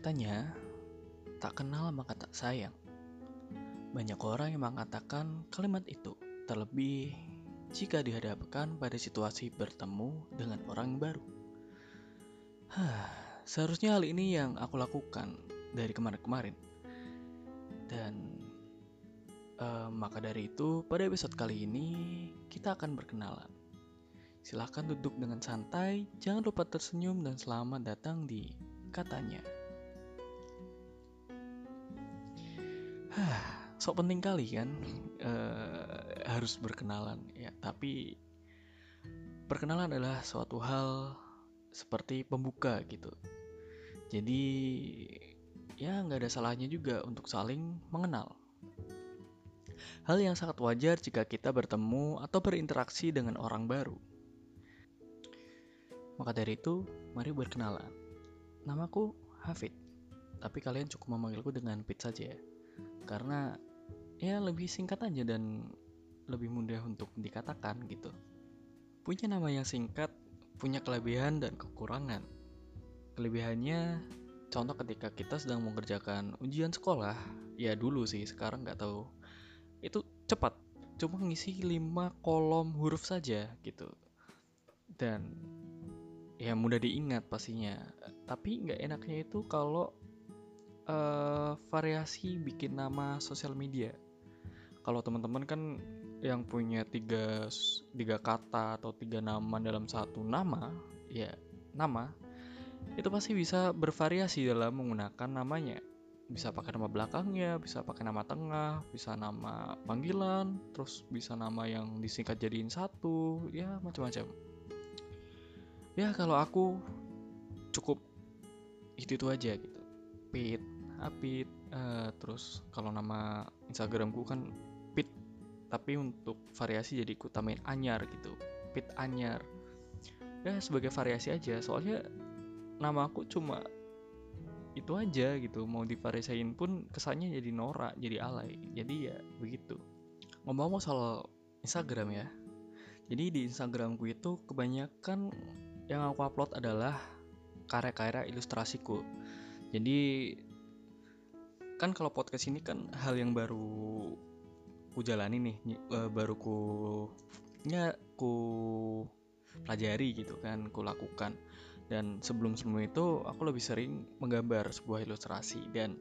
Katanya, tak kenal maka tak sayang. Banyak orang yang mengatakan kalimat itu, terlebih jika dihadapkan pada situasi bertemu dengan orang baru. Hah, seharusnya hal ini yang aku lakukan dari kemarin-kemarin. Dan uh, maka dari itu, pada episode kali ini kita akan berkenalan. Silahkan duduk dengan santai, jangan lupa tersenyum dan selamat datang di katanya. Sok penting kali kan uh, harus berkenalan ya, tapi perkenalan adalah suatu hal seperti pembuka gitu. Jadi ya nggak ada salahnya juga untuk saling mengenal. Hal yang sangat wajar jika kita bertemu atau berinteraksi dengan orang baru. Maka dari itu, mari berkenalan. Namaku Hafid, tapi kalian cukup memanggilku dengan Pit saja ya. Karena ya lebih singkat aja dan lebih mudah untuk dikatakan gitu. Punya nama yang singkat, punya kelebihan dan kekurangan. Kelebihannya, contoh ketika kita sedang mengerjakan ujian sekolah, ya dulu sih, sekarang nggak tahu. Itu cepat, cuma ngisi 5 kolom huruf saja gitu. Dan ya mudah diingat pastinya tapi nggak enaknya itu kalau uh, variasi bikin nama sosial media kalau teman-teman kan yang punya tiga tiga kata atau tiga nama dalam satu nama ya nama itu pasti bisa bervariasi dalam menggunakan namanya. Bisa pakai nama belakangnya bisa pakai nama tengah bisa nama panggilan terus bisa nama yang disingkat jadiin satu ya macam-macam. Ya kalau aku cukup itu itu aja gitu. Pit apit uh, terus kalau nama instagramku kan tapi untuk variasi jadi ku tambahin anyar gitu. Pit anyar. Ya sebagai variasi aja. Soalnya nama aku cuma itu aja gitu. Mau divariasiin pun kesannya jadi norak jadi alay. Jadi ya begitu. Ngomong-ngomong soal Instagram ya. Jadi di Instagramku itu kebanyakan yang aku upload adalah karya-karya ilustrasiku. Jadi kan kalau podcast ini kan hal yang baru ku jalani nih, uh, baru ku ya ku pelajari gitu kan, ku lakukan. Dan sebelum-sebelum itu aku lebih sering menggambar sebuah ilustrasi dan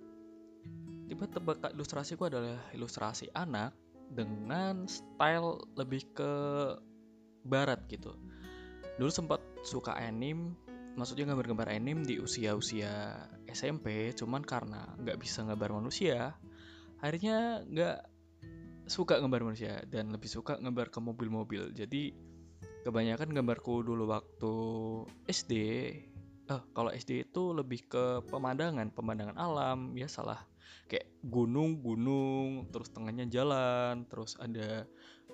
tiba-tiba ilustrasiku adalah ilustrasi anak dengan style lebih ke barat gitu dulu sempat suka anime maksudnya gambar-gambar anime di usia-usia SMP cuman karena nggak bisa gambar manusia akhirnya nggak suka gambar manusia dan lebih suka gambar ke mobil-mobil jadi kebanyakan gambarku dulu waktu SD eh kalau SD itu lebih ke pemandangan pemandangan alam ya salah kayak gunung gunung terus tengahnya jalan terus ada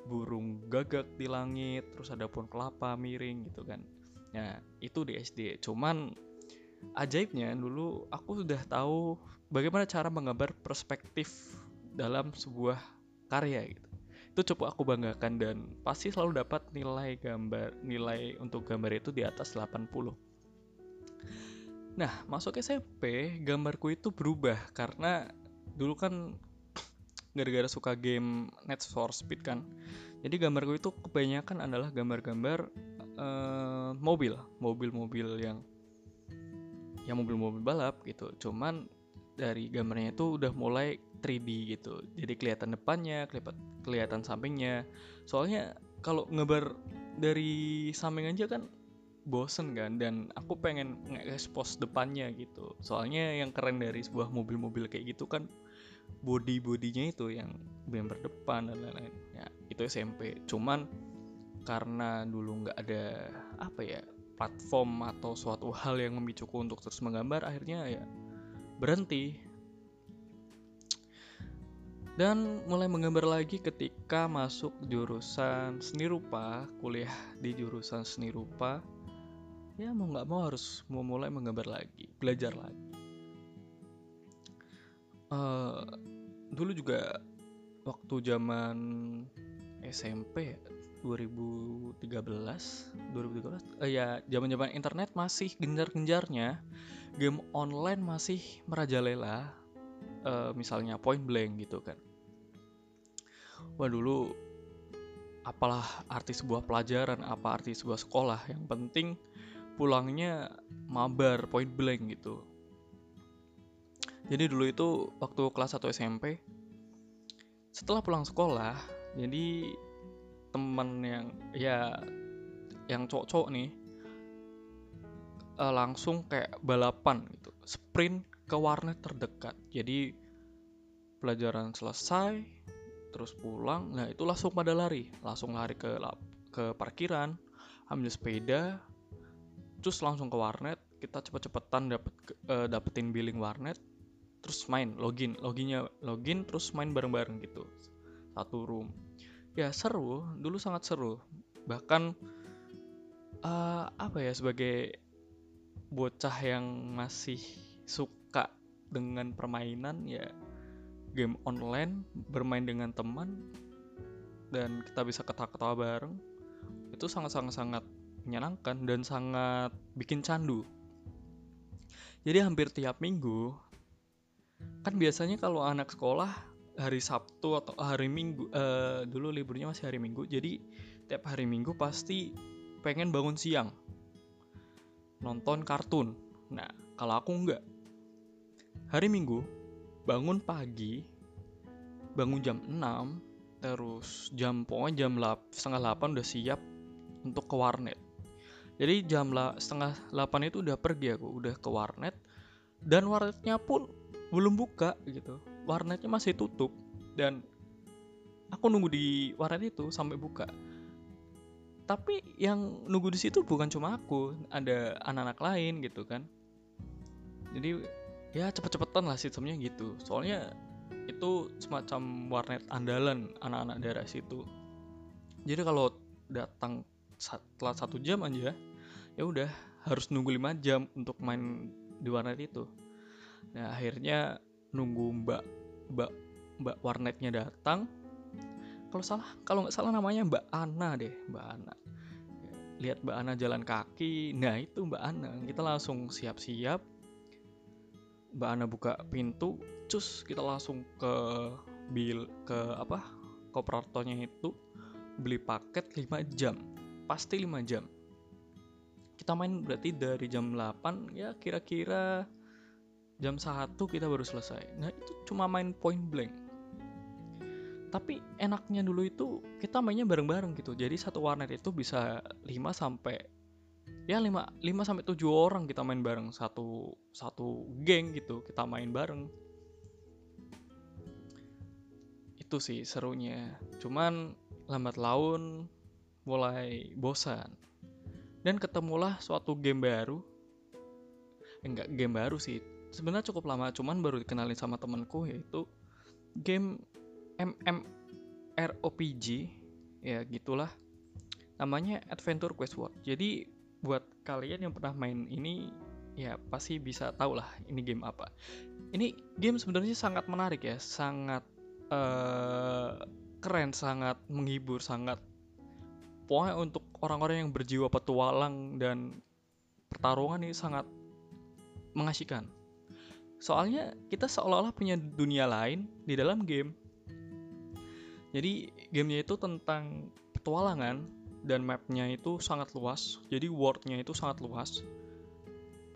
burung gagak di langit, terus ada pohon kelapa miring gitu kan. Nah, itu di SD. Cuman ajaibnya dulu aku sudah tahu bagaimana cara menggambar perspektif dalam sebuah karya gitu. Itu cukup aku banggakan dan pasti selalu dapat nilai gambar nilai untuk gambar itu di atas 80. Nah, masuk SMP, gambarku itu berubah karena dulu kan gara-gara suka game Net for Speed kan. Jadi gambarku itu kebanyakan adalah gambar-gambar uh, mobil, mobil-mobil yang yang mobil-mobil balap gitu. Cuman dari gambarnya itu udah mulai 3D gitu. Jadi kelihatan depannya, kelihatan sampingnya. Soalnya kalau ngebar dari samping aja kan bosen kan dan aku pengen nge-expose depannya gitu. Soalnya yang keren dari sebuah mobil-mobil kayak gitu kan body bodinya itu yang bumper depan dan lain-lain ya itu SMP cuman karena dulu nggak ada apa ya platform atau suatu hal yang memicuku untuk terus menggambar akhirnya ya berhenti dan mulai menggambar lagi ketika masuk jurusan seni rupa kuliah di jurusan seni rupa ya mau nggak mau harus memulai menggambar lagi belajar lagi. Uh, dulu juga waktu zaman SMP 2013 2013 eh, ya zaman-zaman internet masih genjar-genjarnya game online masih merajalela uh, misalnya point blank gitu kan. Wah dulu apalah arti sebuah pelajaran apa arti sebuah sekolah. Yang penting pulangnya mabar point blank gitu. Jadi dulu itu waktu kelas 1 SMP setelah pulang sekolah jadi teman yang ya yang cowok-cowok nih uh, langsung kayak balapan gitu sprint ke warnet terdekat. Jadi pelajaran selesai terus pulang. Nah itu langsung pada lari. Langsung lari ke ke parkiran ambil sepeda terus langsung ke warnet. Kita cepet-cepetan dapet uh, dapetin billing warnet terus main login. Loginnya login terus main bareng-bareng gitu. Satu room. Ya seru. Dulu sangat seru. Bahkan uh, apa ya sebagai bocah yang masih suka dengan permainan ya game online bermain dengan teman dan kita bisa ketawa-ketawa bareng itu sangat-sangat sangat menyenangkan dan sangat bikin candu. Jadi hampir tiap minggu kan biasanya kalau anak sekolah hari Sabtu atau hari Minggu uh, dulu liburnya masih hari Minggu jadi tiap hari Minggu pasti pengen bangun siang nonton kartun. Nah kalau aku enggak hari Minggu bangun pagi bangun jam 6 terus jam pokoknya jam lap, setengah 8 udah siap untuk ke warnet. Jadi jam la, setengah 8 itu udah pergi aku udah ke warnet dan warnetnya pun belum buka gitu. Warnetnya masih tutup dan aku nunggu di warnet itu sampai buka. Tapi yang nunggu di situ bukan cuma aku ada anak-anak lain gitu kan. Jadi ya cepet-cepetan lah sistemnya gitu. Soalnya itu semacam warnet andalan anak-anak daerah situ. Jadi kalau datang setelah satu jam aja ya udah harus nunggu lima jam untuk main di warnet itu. Nah akhirnya nunggu mbak mbak mbak warnetnya datang. Kalau salah kalau nggak salah namanya mbak Ana deh mbak Ana. Lihat mbak Ana jalan kaki. Nah itu mbak Ana. Kita langsung siap-siap mbak Ana buka pintu cus kita langsung ke bil ke apa kooperatornya itu beli paket 5 jam pasti 5 jam. Kita main berarti dari jam 8 ya kira-kira jam 1 kita baru selesai. Nah itu cuma main point blank. Tapi enaknya dulu itu kita mainnya bareng-bareng gitu. Jadi satu warnet itu bisa 5 sampai ya 5 5 sampai 7 orang kita main bareng satu satu geng gitu kita main bareng. Itu sih serunya. Cuman lambat laun mulai bosan. Dan ketemulah suatu game baru. Enggak game baru sih sebenarnya cukup lama cuman baru dikenalin sama temenku yaitu game MMORPG ya gitulah. Namanya Adventure Quest World. Jadi buat kalian yang pernah main ini ya pasti bisa tahu lah ini game apa ini game sebenarnya sangat menarik ya sangat uh, keren sangat menghibur sangat pokoknya untuk orang-orang yang berjiwa petualang dan pertarungan ini sangat mengasihkan Soalnya kita seolah-olah punya dunia lain di dalam game. Jadi gamenya itu tentang petualangan dan mapnya itu sangat luas. Jadi worldnya itu sangat luas.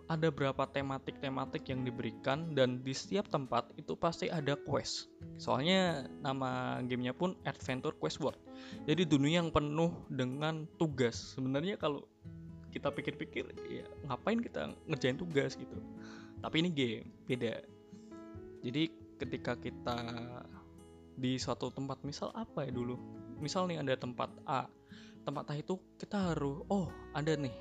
Ada berapa tematik-tematik yang diberikan dan di setiap tempat itu pasti ada quest. Soalnya nama gamenya pun Adventure Quest World. Jadi dunia yang penuh dengan tugas. Sebenarnya kalau kita pikir-pikir ya ngapain kita ngerjain tugas gitu tapi ini game beda jadi ketika kita di suatu tempat misal apa ya dulu misal nih ada tempat A tempat A itu kita harus oh ada nih.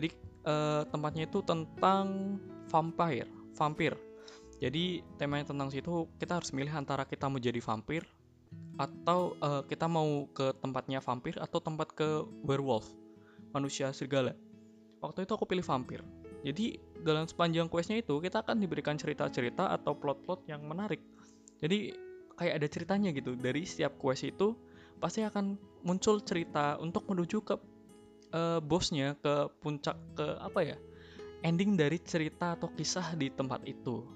Jadi uh, tempatnya itu tentang vampire vampir. Jadi temanya tentang situ kita harus milih antara kita mau jadi vampir atau uh, kita mau ke tempatnya vampir atau tempat ke werewolf manusia serigala. Waktu itu aku pilih vampir. Jadi dalam sepanjang questnya itu kita akan diberikan cerita-cerita atau plot-plot yang menarik. Jadi kayak ada ceritanya gitu. Dari setiap quest itu pasti akan muncul cerita untuk menuju ke uh, bosnya ke puncak ke apa ya ending dari cerita atau kisah di tempat itu.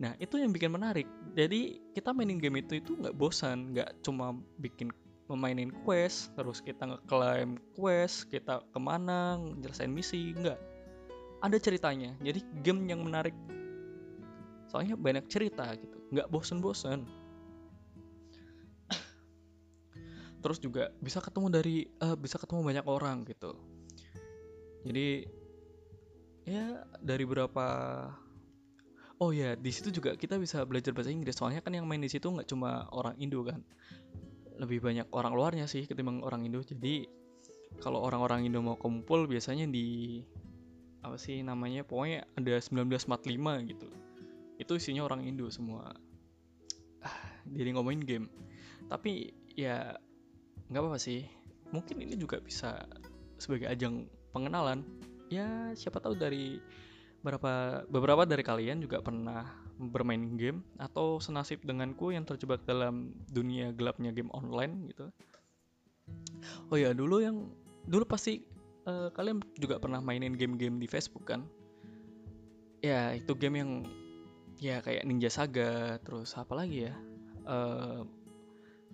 Nah itu yang bikin menarik. Jadi kita mainin game itu itu nggak bosan nggak cuma bikin memainin quest terus kita ngeklaim quest kita ke mana nyelesain misi nggak. Ada ceritanya. Jadi game yang menarik. Soalnya banyak cerita gitu. Nggak bosen-bosen terus juga bisa ketemu dari uh, bisa ketemu banyak orang gitu. Jadi ya dari berapa oh ya di situ juga kita bisa belajar bahasa Inggris. Soalnya kan yang main di situ nggak cuma orang Indo kan. Lebih banyak orang luarnya sih ketimbang orang Indo. Jadi kalau orang-orang Indo mau kumpul biasanya di apa sih namanya pokoknya ada 1945 gitu. Itu isinya orang Indo semua. Ah, jadi ngomongin game. Tapi ya nggak apa-apa sih mungkin ini juga bisa sebagai ajang pengenalan ya siapa tahu dari beberapa beberapa dari kalian juga pernah bermain game atau senasib denganku yang terjebak dalam dunia gelapnya game online gitu. Oh ya dulu yang dulu pasti uh, kalian juga pernah mainin game-game di Facebook kan? Ya itu game yang ya kayak Ninja Saga terus apa lagi ya? Uh,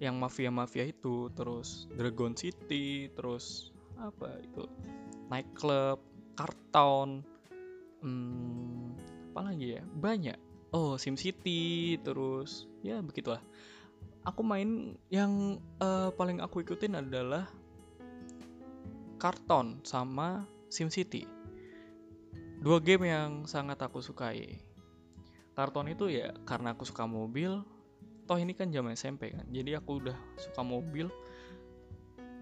yang mafia-mafia itu terus Dragon City terus apa itu nightclub Karton, hmm, apa lagi ya? Banyak. Oh, Sim City, terus ya begitulah. Aku main yang uh, paling aku ikutin adalah Karton sama Sim City. Dua game yang sangat aku sukai. Karton itu ya karena aku suka mobil. Toh ini kan zaman SMP kan. Jadi aku udah suka mobil.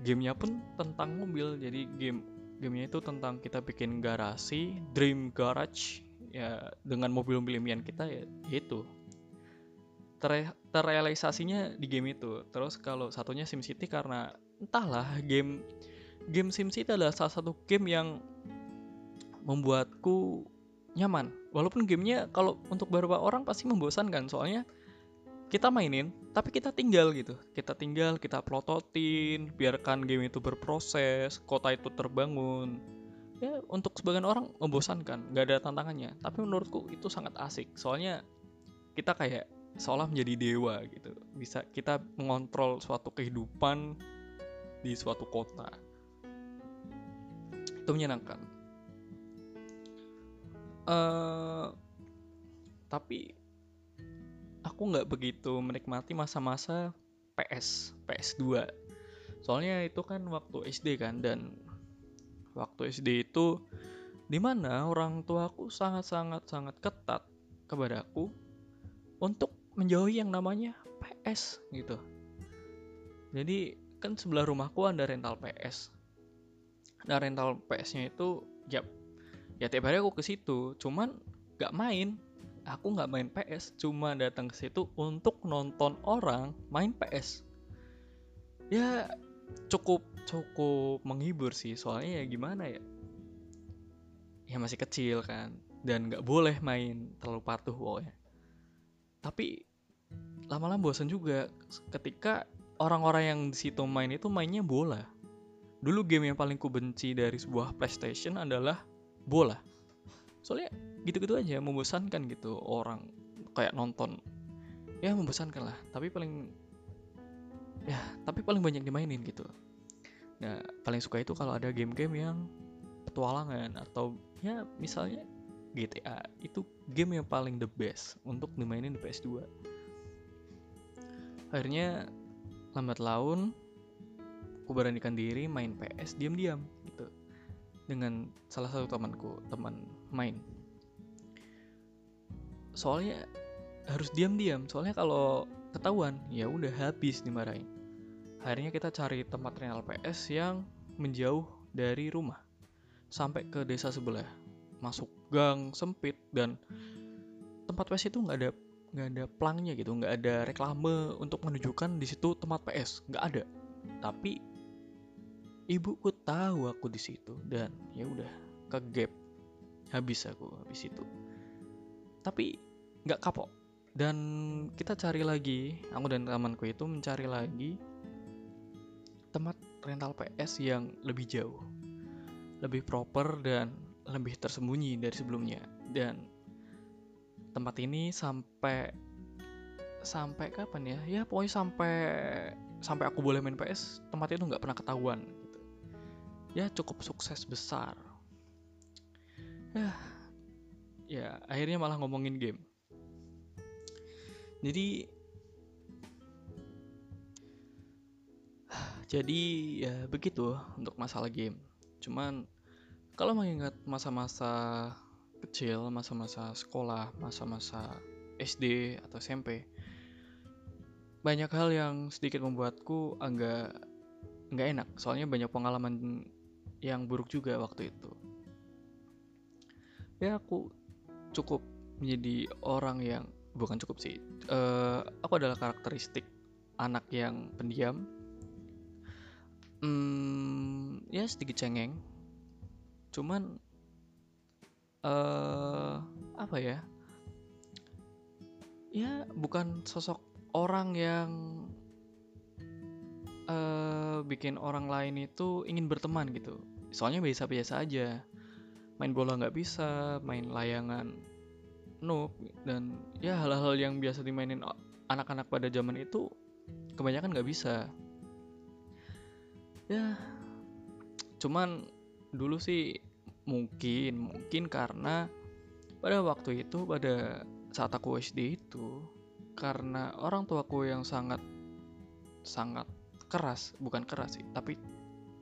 Gamenya pun tentang mobil. Jadi game gamenya itu tentang kita bikin garasi dream garage ya dengan mobil-mobil impian kita ya itu Ter terrealisasinya di game itu terus kalau satunya SimCity karena entahlah game game SimCity adalah salah satu game yang membuatku nyaman walaupun gamenya kalau untuk beberapa orang pasti membosankan soalnya kita mainin tapi kita tinggal gitu. Kita tinggal kita plototin biarkan game itu berproses kota itu terbangun. Ya untuk sebagian orang membosankan nggak ada tantangannya. Tapi menurutku itu sangat asik. Soalnya kita kayak seolah menjadi dewa gitu. Bisa kita mengontrol suatu kehidupan di suatu kota. Itu menyenangkan. Uh, tapi aku nggak begitu menikmati masa-masa PS PS2 soalnya itu kan waktu SD kan dan waktu SD itu di mana orang tuaku sangat-sangat sangat ketat kepada aku untuk menjauhi yang namanya PS gitu. Jadi kan sebelah rumahku ada rental PS nah rental PS-nya itu ya ya tiap hari aku ke situ. Cuman gak main aku nggak main PS cuma datang ke situ untuk nonton orang main PS ya cukup cukup menghibur sih soalnya ya gimana ya? Ya masih kecil kan dan nggak boleh main terlalu patuh pokoknya. Tapi lama-lama bosan juga ketika orang-orang yang di situ main itu mainnya bola. Dulu game yang paling ku benci dari sebuah PlayStation adalah bola soalnya gitu-gitu aja membosankan gitu orang kayak nonton. Ya membosankan lah tapi paling ya tapi paling banyak dimainin gitu. Nah paling suka itu kalau ada game-game yang petualangan atau ya misalnya GTA itu game yang paling the best untuk dimainin di PS2 akhirnya lambat laun aku beranikan diri main PS diam-diam gitu. Dengan salah satu temanku teman main. Soalnya harus diam-diam. Soalnya kalau ketahuan ya udah habis dimarahin. Akhirnya kita cari tempat rental PS yang menjauh dari rumah. Sampai ke desa sebelah. Masuk gang sempit dan tempat PS itu nggak ada nggak ada pelangnya gitu. Nggak ada reklame untuk menunjukkan di situ tempat PS nggak ada. Tapi ibuku tahu aku di situ dan ya udah ke gap habis aku habis itu tapi nggak kapok dan kita cari lagi aku dan temanku itu mencari lagi tempat rental PS yang lebih jauh, lebih proper dan lebih tersembunyi dari sebelumnya. Dan tempat ini sampai sampai kapan ya? Ya pokoknya sampai sampai aku boleh main PS, tempat itu nggak pernah ketahuan. Gitu. Ya cukup sukses besar. Ya, ya akhirnya malah ngomongin game. Jadi jadi ya begitu untuk masalah game. Cuman kalau mengingat masa-masa kecil masa-masa sekolah masa-masa SD atau SMP banyak hal yang sedikit membuatku agak nggak enak. Soalnya banyak pengalaman yang buruk juga waktu itu ya aku cukup menjadi orang yang bukan cukup sih uh, aku adalah karakteristik anak yang pendiam Hmm, ya sedikit cengeng. Cuman uh, apa ya? Ya bukan sosok orang yang uh, bikin orang lain itu ingin berteman gitu. Soalnya biasa-biasa aja. Main bola nggak bisa, main layangan noob dan ya hal-hal yang biasa dimainin anak-anak pada zaman itu kebanyakan nggak bisa. Ya cuman dulu sih mungkin mungkin karena pada waktu itu pada saat aku SD itu karena orang tuaku yang sangat sangat keras bukan keras sih tapi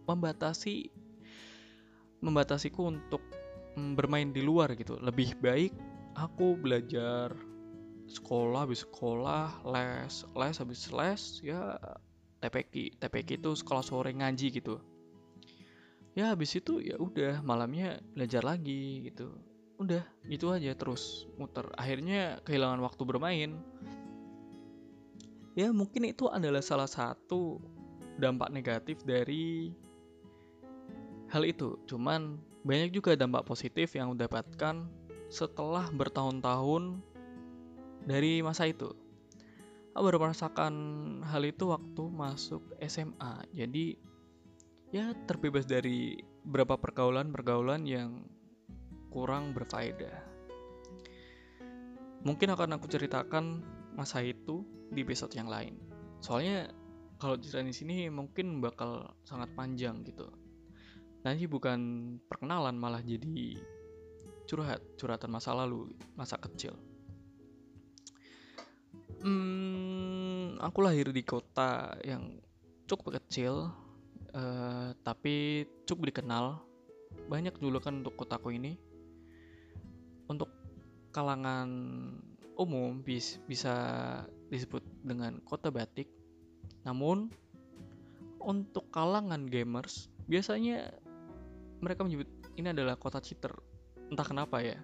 membatasi membatasiku untuk bermain di luar gitu. Lebih baik aku belajar sekolah habis sekolah les les habis les ya TPK TPK itu sekolah sore ngaji gitu. Ya habis itu ya udah malamnya belajar lagi gitu. Udah gitu aja terus muter. Akhirnya kehilangan waktu bermain. Ya mungkin itu adalah salah satu dampak negatif dari hal itu. Cuman banyak juga dampak positif yang dapatkan setelah bertahun-tahun dari masa itu. Aku baru merasakan hal itu waktu masuk SMA jadi ya terbebas dari beberapa pergaulan-pergaulan yang kurang berfaedah. Mungkin akan aku ceritakan masa itu di episode yang lain. Soalnya kalau cerita di sini mungkin bakal sangat panjang gitu nanti bukan perkenalan malah jadi curhat curhatan masa lalu masa kecil Hmm, aku lahir di kota yang cukup kecil, uh, tapi cukup dikenal. Banyak julukan untuk kotaku ini. Untuk kalangan umum bis, bisa disebut dengan kota batik. Namun untuk kalangan gamers biasanya mereka menyebut ini adalah kota cheater. Entah kenapa ya.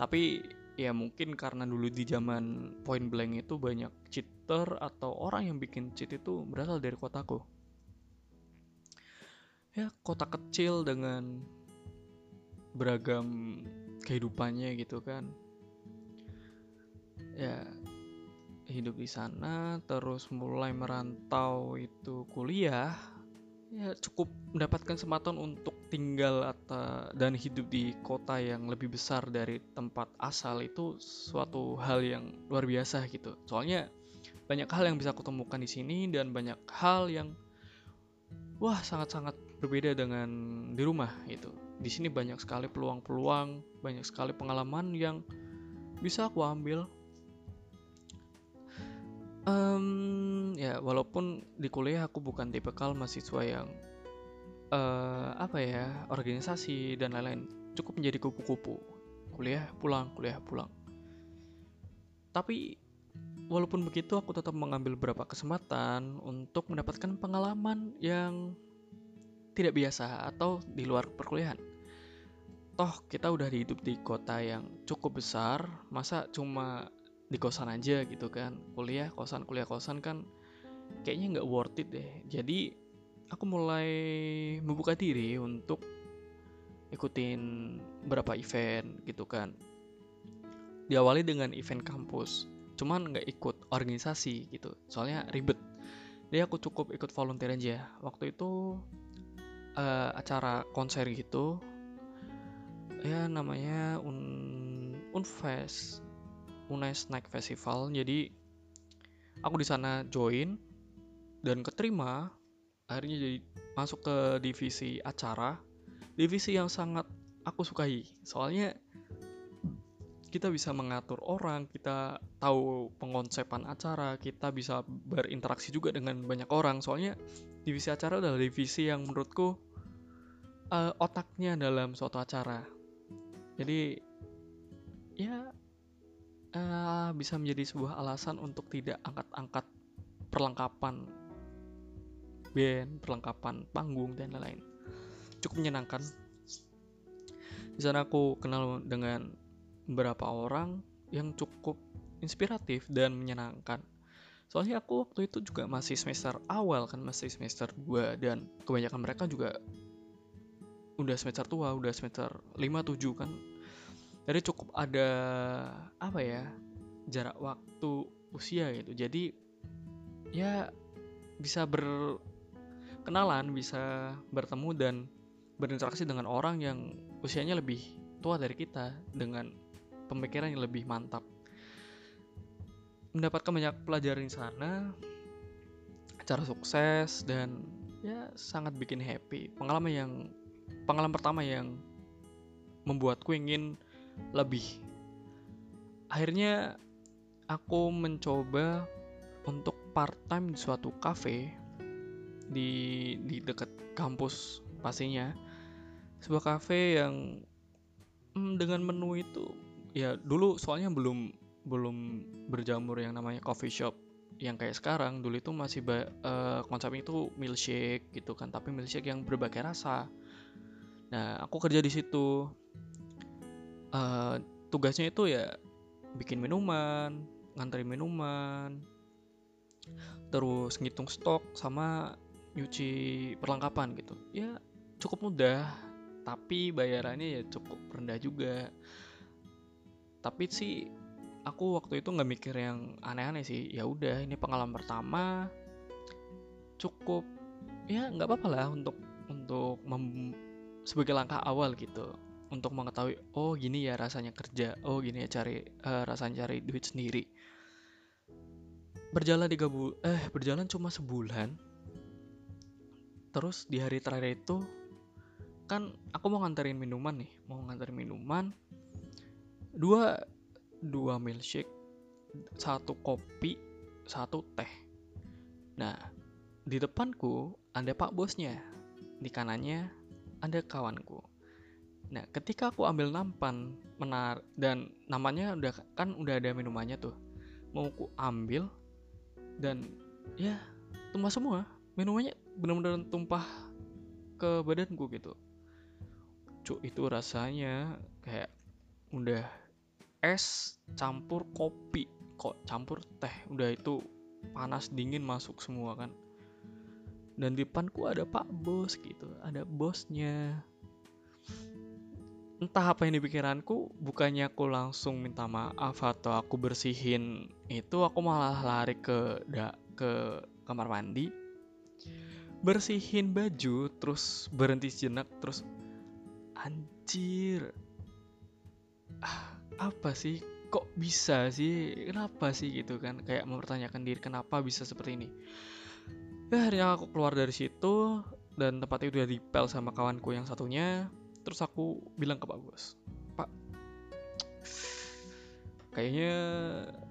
Tapi ya mungkin karena dulu di zaman point blank itu banyak cheater atau orang yang bikin cheat itu berasal dari kotaku ya kota kecil dengan beragam kehidupannya gitu kan ya hidup di sana terus mulai merantau itu kuliah ya cukup mendapatkan kesempatan untuk tinggal atau dan hidup di kota yang lebih besar dari tempat asal itu suatu hal yang luar biasa gitu. Soalnya banyak hal yang bisa aku temukan di sini dan banyak hal yang wah sangat-sangat berbeda dengan di rumah gitu. Di sini banyak sekali peluang-peluang, banyak sekali pengalaman yang bisa aku ambil Um, walaupun di kuliah aku bukan tipikal mahasiswa yang uh, apa ya organisasi dan lain-lain. Cukup menjadi kupu-kupu. Kuliah pulang kuliah pulang. Tapi walaupun begitu aku tetap mengambil beberapa kesempatan untuk mendapatkan pengalaman yang tidak biasa atau di luar perkuliahan. Toh kita udah hidup di kota yang cukup besar masa cuma di kosan aja gitu kan? Kuliah kosan kuliah kosan kan kayaknya nggak worth it deh. Jadi aku mulai membuka diri untuk ikutin beberapa event gitu kan. Diawali dengan event kampus cuman nggak ikut organisasi gitu soalnya ribet. Jadi aku cukup ikut volunteer aja. Waktu itu uh, acara konser gitu ya namanya un unfest Unes Snack Festival. Jadi aku di sana join dan keterima akhirnya jadi masuk ke divisi acara divisi yang sangat aku sukai soalnya kita bisa mengatur orang, kita tahu pengonsepan acara, kita bisa berinteraksi juga dengan banyak orang. Soalnya divisi acara adalah divisi yang menurutku uh, otaknya dalam suatu acara. Jadi ya uh, bisa menjadi sebuah alasan untuk tidak angkat-angkat perlengkapan band, perlengkapan panggung dan lain-lain. Cukup menyenangkan. Di sana aku kenal dengan beberapa orang yang cukup inspiratif dan menyenangkan. Soalnya aku waktu itu juga masih semester awal kan, masih semester 2 dan kebanyakan mereka juga udah semester tua, udah semester 5 7 kan. Jadi cukup ada apa ya? jarak waktu usia gitu. Jadi ya bisa berkenalan, bisa bertemu dan berinteraksi dengan orang yang usianya lebih tua dari kita dengan pemikiran yang lebih mantap. Mendapatkan banyak pelajaran di sana cara sukses dan ya sangat bikin happy. Pengalaman yang pengalaman pertama yang membuatku ingin lebih. Akhirnya aku mencoba untuk part time di suatu cafe di di dekat kampus pastinya. Sebuah cafe yang hmm, dengan menu itu ya dulu soalnya belum belum berjamur yang namanya coffee shop yang kayak sekarang. Dulu itu masih uh, konsepnya itu milkshake gitu kan tapi milkshake yang berbagai rasa. Nah aku kerja di situ. Uh, tugasnya itu ya bikin minuman nganterin minuman terus ngitung stok sama nyuci perlengkapan gitu. Ya cukup mudah tapi bayarannya ya cukup rendah juga. Tapi sih aku waktu itu nggak mikir yang aneh-aneh sih. Ya udah ini pengalaman pertama cukup ya nggak apa-apa lah untuk untuk mem, sebagai langkah awal gitu. Untuk mengetahui oh gini ya rasanya kerja oh gini ya cari uh, rasanya cari duit sendiri. Berjalan tiga bul eh berjalan cuma sebulan terus di hari terakhir itu kan aku mau nganterin minuman nih mau nganterin minuman. Dua dua milkshake satu kopi satu teh. Nah di depanku ada pak bosnya di kanannya ada kawanku. Nah ketika aku ambil nampan menar dan namanya udah kan udah ada minumannya tuh mau ku ambil dan ya tumpah semua minumannya benar-benar tumpah ke badanku gitu. Cuk itu rasanya kayak udah es campur kopi. Kok campur? Teh udah itu panas dingin masuk semua kan. Dan di depanku ada pak bos gitu ada bosnya. Entah apa yang di pikiranku bukannya aku langsung minta maaf atau aku bersihin itu aku malah lari ke da, ke kamar mandi bersihin baju terus berhenti sejenak terus anjir ah apa sih? Kok bisa sih? Kenapa sih? Gitu kan kayak mempertanyakan diri kenapa bisa seperti ini? Ya akhirnya aku keluar dari situ dan tempat itu udah dipel sama kawanku yang satunya. Terus aku bilang ke pak bos pak kayaknya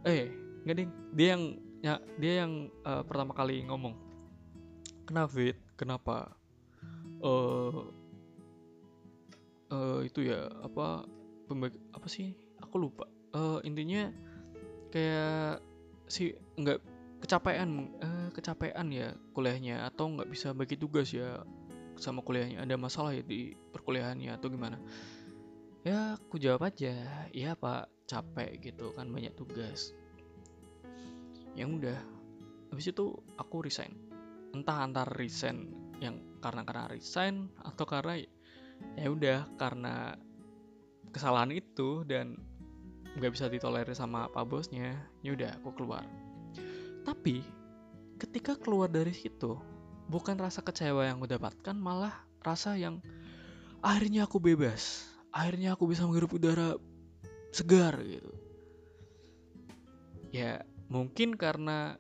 eh nggak ding. Dia yang ya dia yang uh, pertama kali ngomong Fit? kenapa? Uh, uh, itu ya apa pembagi apa sih? Aku lupa. Uh, intinya kayak si nggak kecapean uh, kecapean ya kuliahnya atau nggak bisa bagi tugas ya sama kuliahnya. Ada masalah ya di perkuliahannya atau gimana? Ya aku jawab aja. Iya pak. Capek gitu kan banyak tugas. Yang udah. Habis itu aku resign entah antar resign yang karena karena resign atau karena ya udah karena kesalahan itu dan nggak bisa ditolerir sama pak bosnya ya udah aku keluar. Tapi ketika keluar dari situ bukan rasa kecewa yang gue dapatkan malah rasa yang akhirnya aku bebas akhirnya aku bisa menghirup udara segar gitu. Ya mungkin karena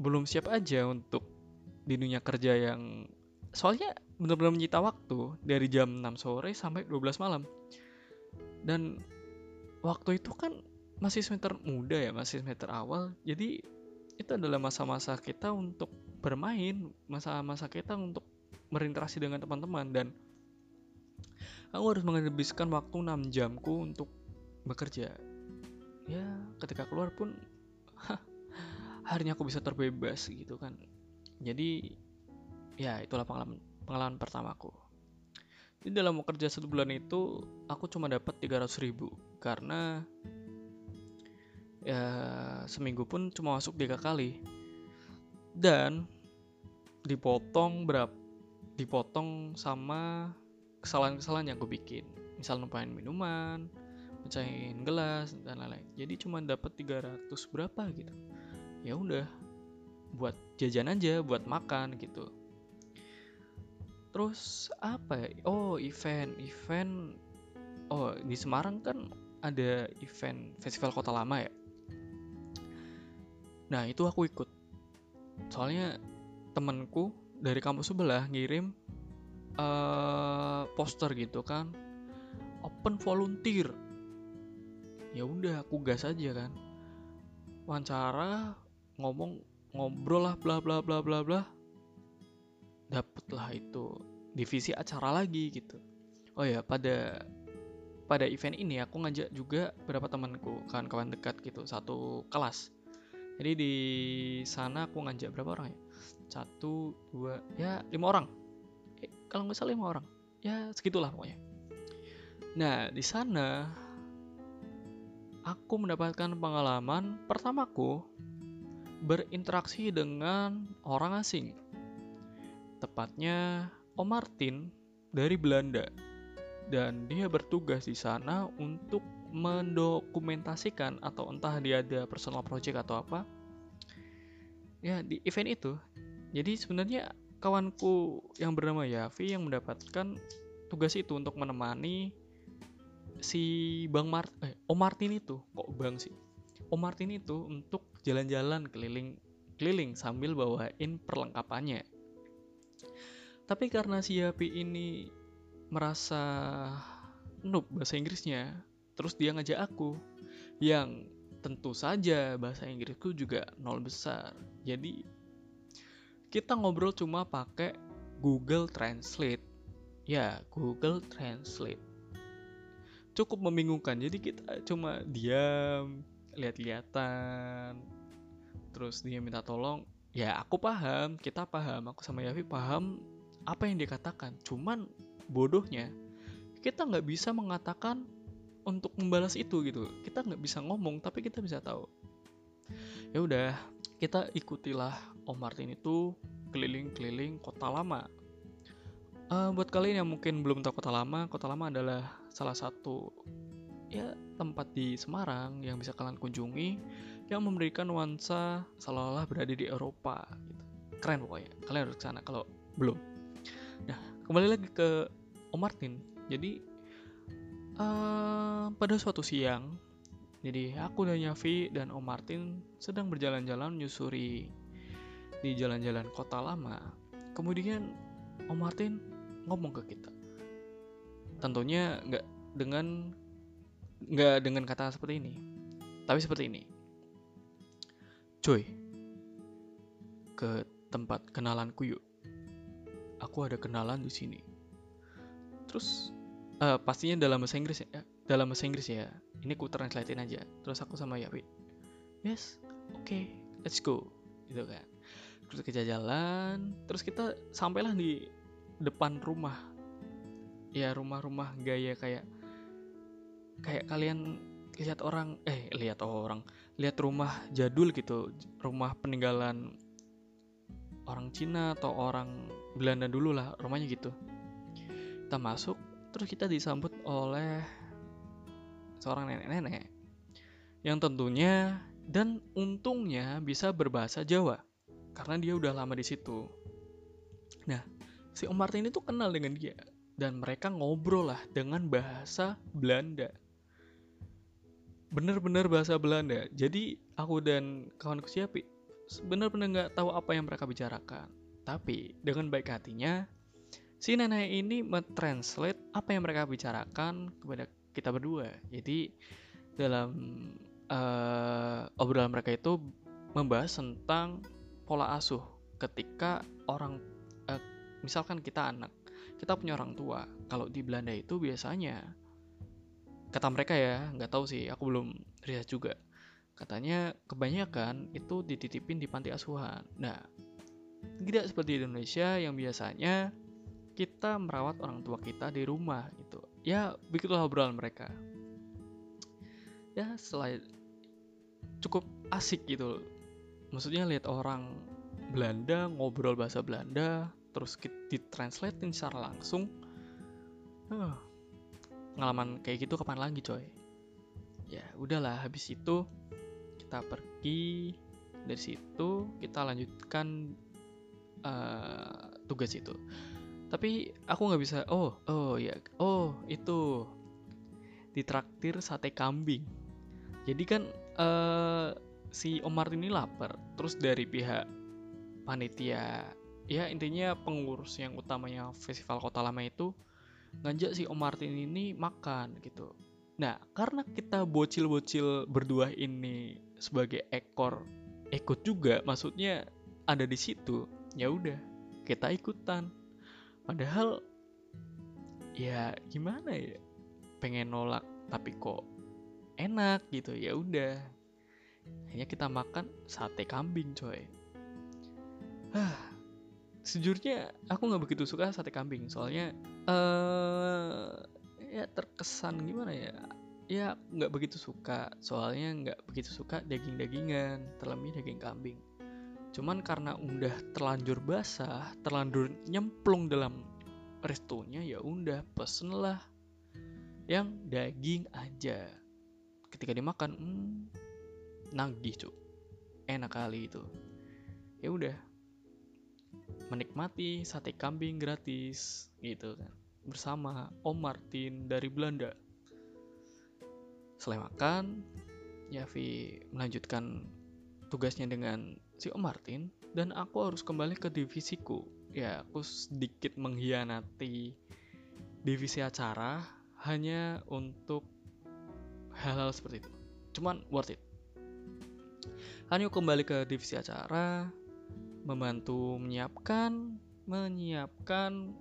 belum siap aja untuk di dunia kerja yang soalnya benar-benar menyita waktu dari jam 6 sore sampai 12 malam. Dan waktu itu kan masih semester muda ya masih semester awal. Jadi itu adalah masa-masa kita untuk bermain masa-masa kita untuk berinteraksi dengan teman-teman. Dan aku harus menghabiskan waktu 6 jamku untuk bekerja. Ya ketika keluar pun harinya aku bisa terbebas gitu kan jadi ya itulah pengalaman pengalaman pertamaku. Jadi dalam bekerja satu bulan itu aku cuma dapat 300 ribu. Karena ya seminggu pun cuma masuk tiga kali. Dan dipotong berapa dipotong sama kesalahan-kesalahan yang aku bikin. Misal numpahin minuman pecahin gelas dan lain-lain. Jadi cuma dapat 300 berapa gitu. Ya udah buat jajan aja buat makan gitu. Terus apa ya? Oh event. Event oh di Semarang kan ada event festival kota lama ya? Nah itu aku ikut. Soalnya temenku dari kampus sebelah ngirim uh, poster gitu kan. Open volunteer. Ya udah aku gas aja kan. Wawancara ngomong ngobrol lah bla bla bla bla bla. Dapet lah itu divisi acara lagi gitu. Oh ya pada pada event ini aku ngajak juga beberapa temanku kawan-kawan dekat gitu satu kelas. Jadi di sana aku ngajak berapa orang ya? Satu dua ya lima orang. Eh, kalau nggak salah lima orang. Ya segitulah pokoknya. Nah di sana aku mendapatkan pengalaman pertamaku berinteraksi dengan orang asing. Tepatnya Om Martin dari Belanda. Dan dia bertugas di sana untuk mendokumentasikan atau entah dia ada personal project atau apa. Ya, di event itu. Jadi sebenarnya kawanku yang bernama Yavi yang mendapatkan tugas itu untuk menemani si Bang Mart eh, Om Martin itu kok Bang sih Om Martin itu untuk jalan-jalan keliling keliling sambil bawain perlengkapannya. Tapi karena si Yapi ini merasa noob bahasa Inggrisnya, terus dia ngajak aku yang tentu saja bahasa Inggrisku juga nol besar. Jadi kita ngobrol cuma pakai Google Translate. Ya, Google Translate. Cukup membingungkan. Jadi kita cuma diam, lihat-lihatan terus dia minta tolong ya aku paham kita paham aku sama Yavi paham apa yang dia katakan cuman bodohnya kita nggak bisa mengatakan untuk membalas itu gitu. Kita nggak bisa ngomong tapi kita bisa tahu. Ya udah kita ikutilah Om Martin itu keliling-keliling kota lama. Uh, buat kalian yang mungkin belum tahu kota lama kota lama adalah salah satu ya tempat di Semarang yang bisa kalian kunjungi yang memberikan nuansa seolah-olah berada di Eropa gitu. Keren pokoknya. Kalian harus ke sana kalau belum. Nah, kembali lagi ke Om Martin. Jadi uh, pada suatu siang jadi aku dan Yavi dan Om Martin sedang berjalan-jalan menyusuri di jalan-jalan kota lama. Kemudian Om Martin ngomong ke kita. Tentunya nggak dengan nggak dengan kata seperti ini tapi seperti ini cuy ke tempat kenalanku yuk. Aku ada kenalan di sini. Terus uh, pastinya dalam bahasa Inggris ya dalam bahasa Inggris ya. Ini ku translatein aja. Terus aku sama Yawi yes oke okay, let's go gitu kan. Terus kita jalan terus kita sampailah di depan rumah. Ya rumah-rumah gaya kayak kayak kalian lihat orang eh lihat orang lihat rumah jadul gitu rumah peninggalan orang Cina atau orang Belanda dulu lah rumahnya gitu. Kita masuk terus kita disambut oleh seorang nenek-nenek yang tentunya dan untungnya bisa berbahasa Jawa karena dia udah lama di situ. Nah si Om Martin itu kenal dengan dia dan mereka ngobrol lah dengan bahasa Belanda bener-bener bahasa Belanda. Jadi aku dan kawanku siapa? Benar-benar nggak tahu apa yang mereka bicarakan. Tapi dengan baik hatinya si nenek ini mentranslate apa yang mereka bicarakan kepada kita berdua. Jadi dalam uh, obrolan mereka itu membahas tentang pola asuh ketika orang uh, misalkan kita anak kita punya orang tua. Kalau di Belanda itu biasanya kata mereka ya nggak tahu sih aku belum riset juga. Katanya kebanyakan itu dititipin di panti asuhan. Nah tidak seperti di Indonesia yang biasanya kita merawat orang tua kita di rumah gitu. Ya begitulah obrolan mereka. Ya selain cukup asik gitu maksudnya lihat orang Belanda ngobrol bahasa Belanda terus ditranslatein secara langsung. Uh, pengalaman kayak gitu kapan lagi coy? Ya udahlah habis itu kita pergi. Dari situ kita lanjutkan uh, tugas itu. Tapi aku nggak bisa oh oh ya oh itu ditraktir sate kambing. Jadi kan uh, si Om Martin ini lapar terus dari pihak panitia ya intinya pengurus yang utamanya festival kota lama itu ngajak si Om Martin ini makan gitu. Nah, karena kita bocil-bocil berdua ini sebagai ekor ikut juga, maksudnya ada di situ, ya udah kita ikutan. Padahal ya gimana ya, pengen nolak tapi kok enak gitu ya udah. Hanya kita makan sate kambing coy. Hah, sejujurnya aku nggak begitu suka sate kambing soalnya uh, ya terkesan gimana ya? Ya nggak begitu suka. Soalnya nggak begitu suka daging dagingan terlebih daging kambing. Cuman karena udah terlanjur basah terlanjur nyemplung dalam restonya ya udah pesen lah yang daging aja. Ketika dimakan hmm, nagih cuy enak kali itu. Ya udah menikmati sate kambing gratis gitu kan bersama Om Martin dari Belanda. Setelah makan, Yavi melanjutkan tugasnya dengan si Om Martin dan aku harus kembali ke divisiku. Ya, aku sedikit mengkhianati divisi acara hanya untuk hal-hal seperti itu. Cuman worth it. Hanya kembali ke divisi acara, membantu menyiapkan menyiapkan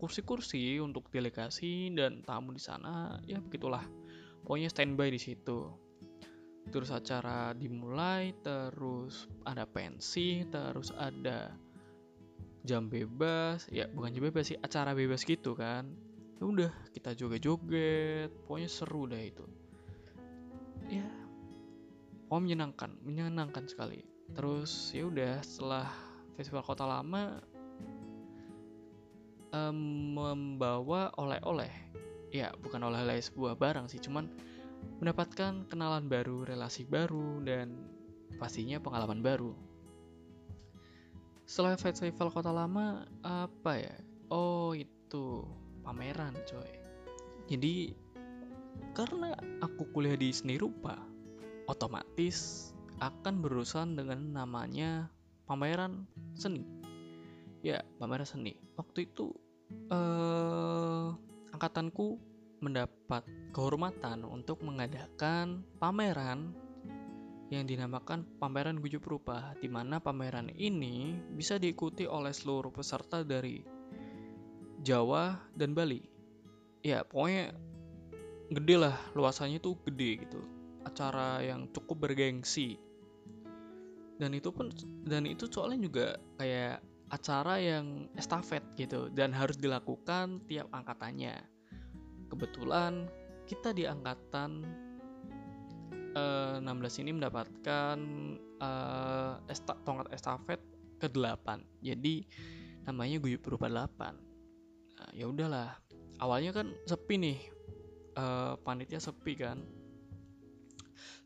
kursi-kursi uh, untuk delegasi dan tamu di sana ya begitulah. Pokoknya standby di situ. Terus acara dimulai terus ada pensi terus ada jam bebas. Ya bukan jam bebas sih acara bebas gitu kan. Ya udah kita joget-joget. Pokoknya seru dah itu. Ya pokoknya menyenangkan menyenangkan sekali. Terus ya udah setelah festival kota lama um, membawa oleh-oleh ya bukan oleh-oleh sebuah barang sih cuman mendapatkan kenalan baru relasi baru dan pastinya pengalaman baru setelah festival kota lama apa ya oh itu pameran coy jadi karena aku kuliah di seni rupa otomatis akan berurusan dengan namanya pameran seni. Ya, pameran seni. Waktu itu eh, angkatanku mendapat kehormatan untuk mengadakan pameran yang dinamakan pameran Gujub Rupa, di mana pameran ini bisa diikuti oleh seluruh peserta dari Jawa dan Bali. Ya, pokoknya gede lah, luasannya tuh gede gitu acara yang cukup bergengsi dan itu pun dan itu soalnya juga kayak acara yang estafet gitu dan harus dilakukan tiap angkatannya. Kebetulan kita di angkatan uh, eh, 16 ini mendapatkan uh, esta tongkat estafet ke-8 jadi namanya guyup berupa 8 nah, ya udahlah. Awalnya kan sepi nih. Uh, panitia sepi kan.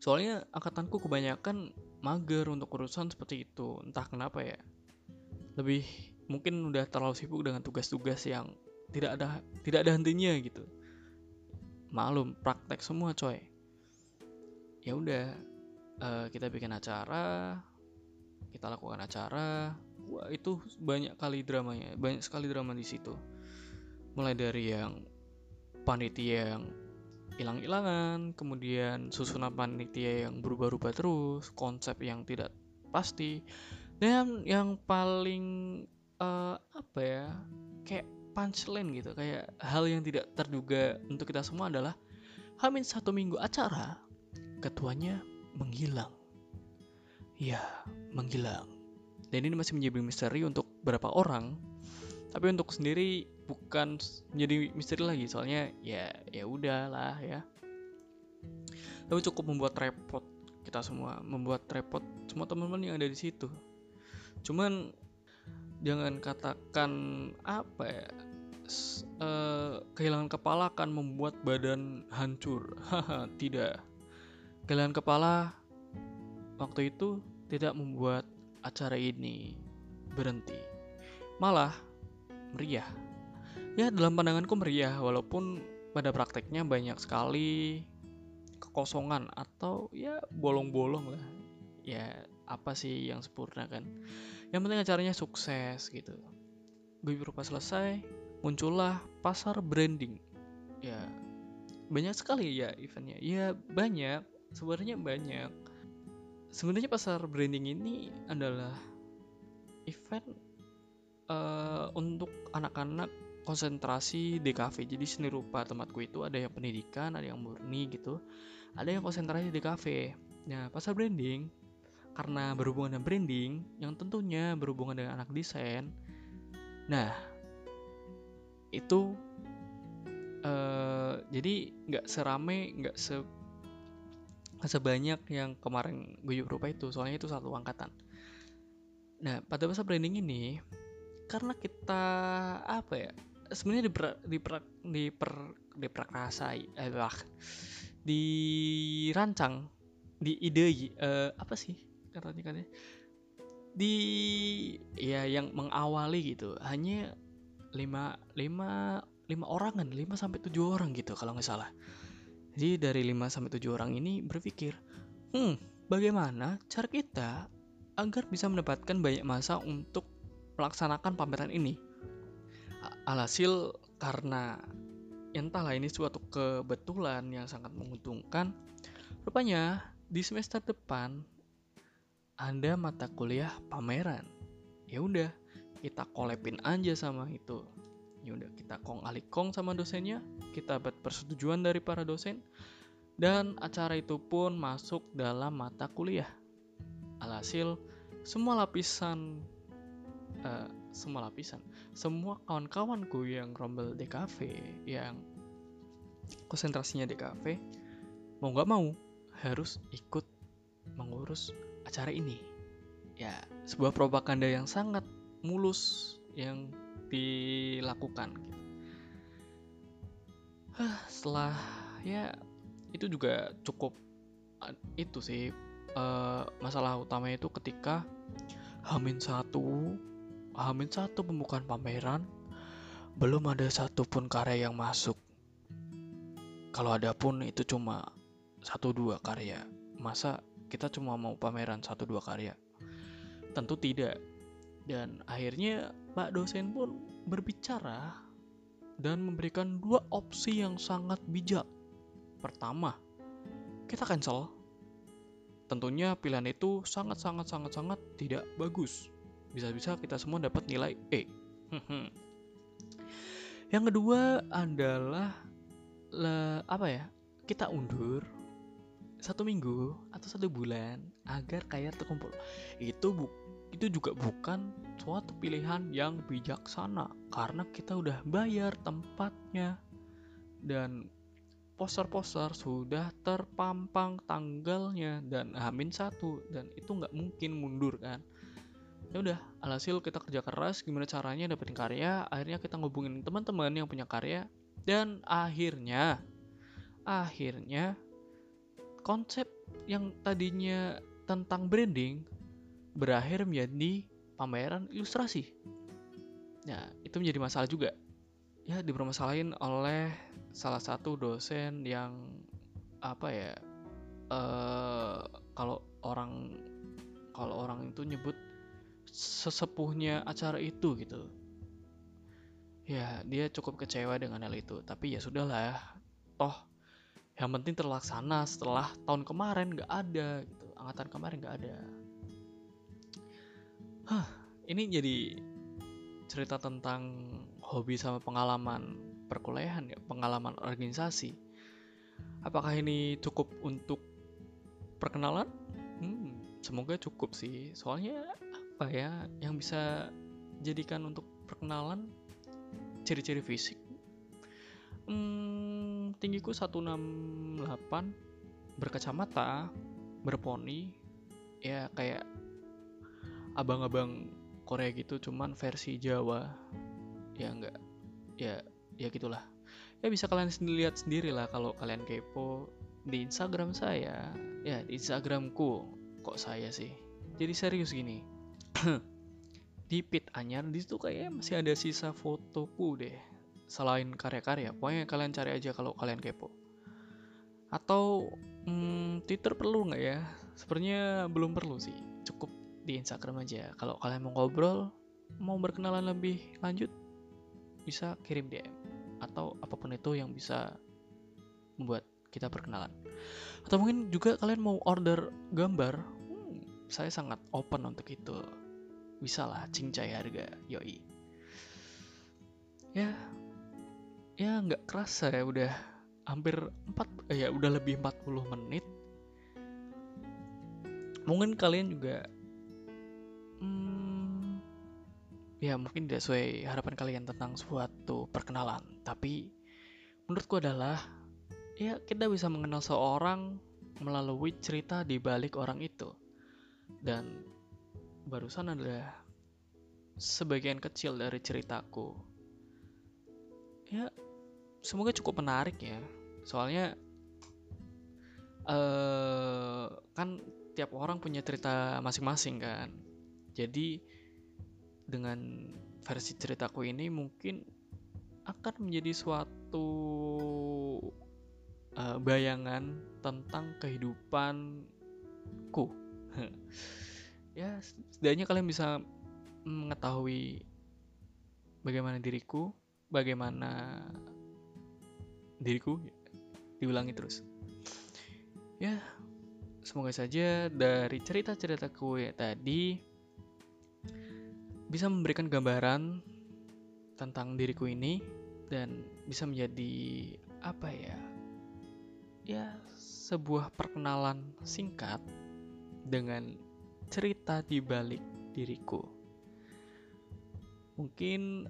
Soalnya angkatanku kebanyakan mager untuk urusan seperti itu. Entah kenapa ya lebih mungkin udah terlalu sibuk dengan tugas-tugas yang tidak ada tidak ada hentinya gitu. Malum praktek semua coy. Ya udah uh, kita bikin acara kita lakukan acara. Wah itu banyak kali dramanya banyak sekali drama di situ. Mulai dari yang panitia yang hilang-hilangan, kemudian susunan panitia yang berubah-ubah terus, konsep yang tidak pasti, dan yang paling uh, apa ya, kayak punchline gitu, kayak hal yang tidak terduga untuk kita semua adalah Hamin satu minggu acara, ketuanya menghilang. Ya, menghilang. Dan ini masih menjadi misteri untuk beberapa orang, tapi untuk sendiri bukan menjadi misteri lagi soalnya ya ya udahlah ya tapi cukup membuat repot kita semua membuat repot semua teman-teman yang ada di situ cuman jangan katakan apa ya uh, kehilangan kepala akan membuat badan hancur. Tidak. Kehilangan kepala waktu itu tidak membuat acara ini berhenti. Malah meriah. Ya dalam pandanganku meriah walaupun pada prakteknya banyak sekali kekosongan atau ya bolong-bolong lah. Ya apa sih yang sempurna kan? Yang penting acaranya sukses gitu. Gue berupa selesai muncullah pasar branding. Ya banyak sekali ya eventnya. Ya banyak. Sebenarnya banyak. Sebenarnya pasar branding ini adalah event uh, untuk anak-anak konsentrasi DKV jadi seni rupa tempatku itu ada yang pendidikan ada yang murni gitu. Ada yang konsentrasi DKV nah pasar branding karena berhubungan dengan branding yang tentunya berhubungan dengan anak desain. Nah itu uh, jadi nggak serame nggak se sebanyak yang kemarin guyup rupa itu soalnya itu satu angkatan. Nah pada masa branding ini karena kita apa ya sebenarnya diper, diper, diper, diperkasai eh, dirancang di ide uh, apa sih katanya katanya di ya yang mengawali gitu hanya lima lima lima orang kan lima sampai tujuh orang gitu kalau nggak salah. Jadi dari lima sampai tujuh orang ini berpikir hmm bagaimana cara kita agar bisa mendapatkan banyak masa untuk melaksanakan pameran ini? Alhasil karena entahlah ini suatu kebetulan yang sangat menguntungkan, rupanya di semester depan ada mata kuliah pameran. Ya udah, kita kolepin aja sama itu. Ya udah, kita kong alik kong sama dosennya, kita dapat persetujuan dari para dosen, dan acara itu pun masuk dalam mata kuliah. Alhasil, semua lapisan uh, semua lapisan semua kawan-kawanku yang rombel DKV yang konsentrasinya DKV mau nggak mau harus ikut mengurus acara ini ya sebuah propaganda yang sangat mulus yang dilakukan gitu. setelah ya itu juga cukup itu sih uh, masalah utama itu ketika Hamin satu Hamin satu pembukaan pameran, belum ada satupun karya yang masuk. Kalau ada pun itu cuma satu dua karya. Masa kita cuma mau pameran satu dua karya? Tentu tidak. Dan akhirnya Pak dosen pun berbicara dan memberikan dua opsi yang sangat bijak. Pertama, kita cancel. Tentunya pilihan itu sangat-sangat-sangat-sangat tidak bagus bisa-bisa kita semua dapat nilai E. Yang kedua adalah le, apa ya? Kita undur satu minggu atau satu bulan agar kaya terkumpul. Itu bu itu juga bukan suatu pilihan yang bijaksana karena kita udah bayar tempatnya dan poster-poster sudah terpampang tanggalnya dan hamin satu dan itu nggak mungkin mundur kan ya udah alhasil kita kerja keras gimana caranya dapetin karya akhirnya kita ngubungin teman-teman yang punya karya dan akhirnya akhirnya konsep yang tadinya tentang branding berakhir menjadi pameran ilustrasi. Nah, itu menjadi masalah juga. Ya, dipermasalahin oleh salah satu dosen yang apa ya? Uh, kalau orang kalau orang itu nyebut sesepuhnya acara itu gitu. Ya, dia cukup kecewa dengan hal itu. Tapi ya sudahlah, toh yang penting terlaksana setelah tahun kemarin nggak ada gitu angkatan kemarin nggak ada Hah, ini jadi cerita tentang hobi sama pengalaman perkuliahan ya, pengalaman organisasi. Apakah ini cukup untuk perkenalan? Hmm, semoga cukup sih. Soalnya apa ya yang bisa jadikan untuk perkenalan ciri-ciri fisik? Hmm, tinggiku 168 berkacamata, berponi, ya kayak abang-abang Korea gitu cuman versi Jawa. Ya enggak ya ya gitulah. Ya bisa kalian sendiri lihat sendiri lah kalau kalian kepo di Instagram saya. Ya di Instagramku kok saya sih? Jadi serius gini di pit anyar di situ kayak masih ada sisa fotoku deh selain karya-karya pokoknya kalian cari aja kalau kalian kepo atau hmm, Twitter perlu nggak ya sepertinya belum perlu sih cukup di Instagram aja. Kalau kalian mau ngobrol, mau berkenalan lebih lanjut, bisa kirim DM atau apa pun itu yang bisa membuat kita perkenalan. Atau mungkin juga kalian mau order gambar, hmm, saya sangat open untuk itu. Bisa lah, cincai harga, yoi. Ya, ya nggak kerasa ya udah hampir 4 ya udah lebih 40 menit. Mungkin kalian juga ya mungkin tidak sesuai harapan kalian tentang suatu perkenalan. Tapi menurutku adalah ya kita bisa mengenal seorang melalui cerita di balik orang itu. Dan barusan adalah sebagian kecil dari ceritaku. Ya semoga cukup menarik ya soalnya uh, kan tiap orang punya cerita masing-masing kan jadi dengan versi ceritaku ini mungkin akan menjadi suatu uh, bayangan tentang kehidupanku. ya, setidaknya kalian bisa mengetahui bagaimana diriku, bagaimana diriku diulangi terus. Ya, semoga saja dari cerita-ceritaku ya tadi bisa memberikan gambaran tentang diriku ini dan bisa menjadi apa ya ya sebuah perkenalan singkat dengan cerita di balik diriku mungkin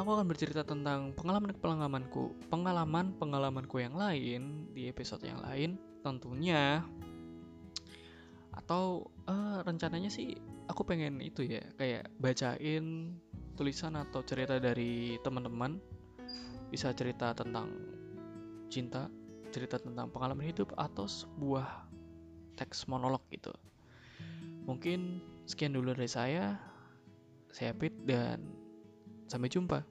aku akan bercerita tentang pengalaman-pengalamanku pengalaman-pengalamanku yang lain di episode yang lain tentunya. Atau uh, rencananya sih aku pengen itu ya kayak bacain tulisan atau cerita dari teman-teman. Bisa cerita tentang cinta cerita tentang pengalaman hidup atau sebuah teks monolog gitu. Mungkin sekian dulu dari saya. Saya Pit dan sampai jumpa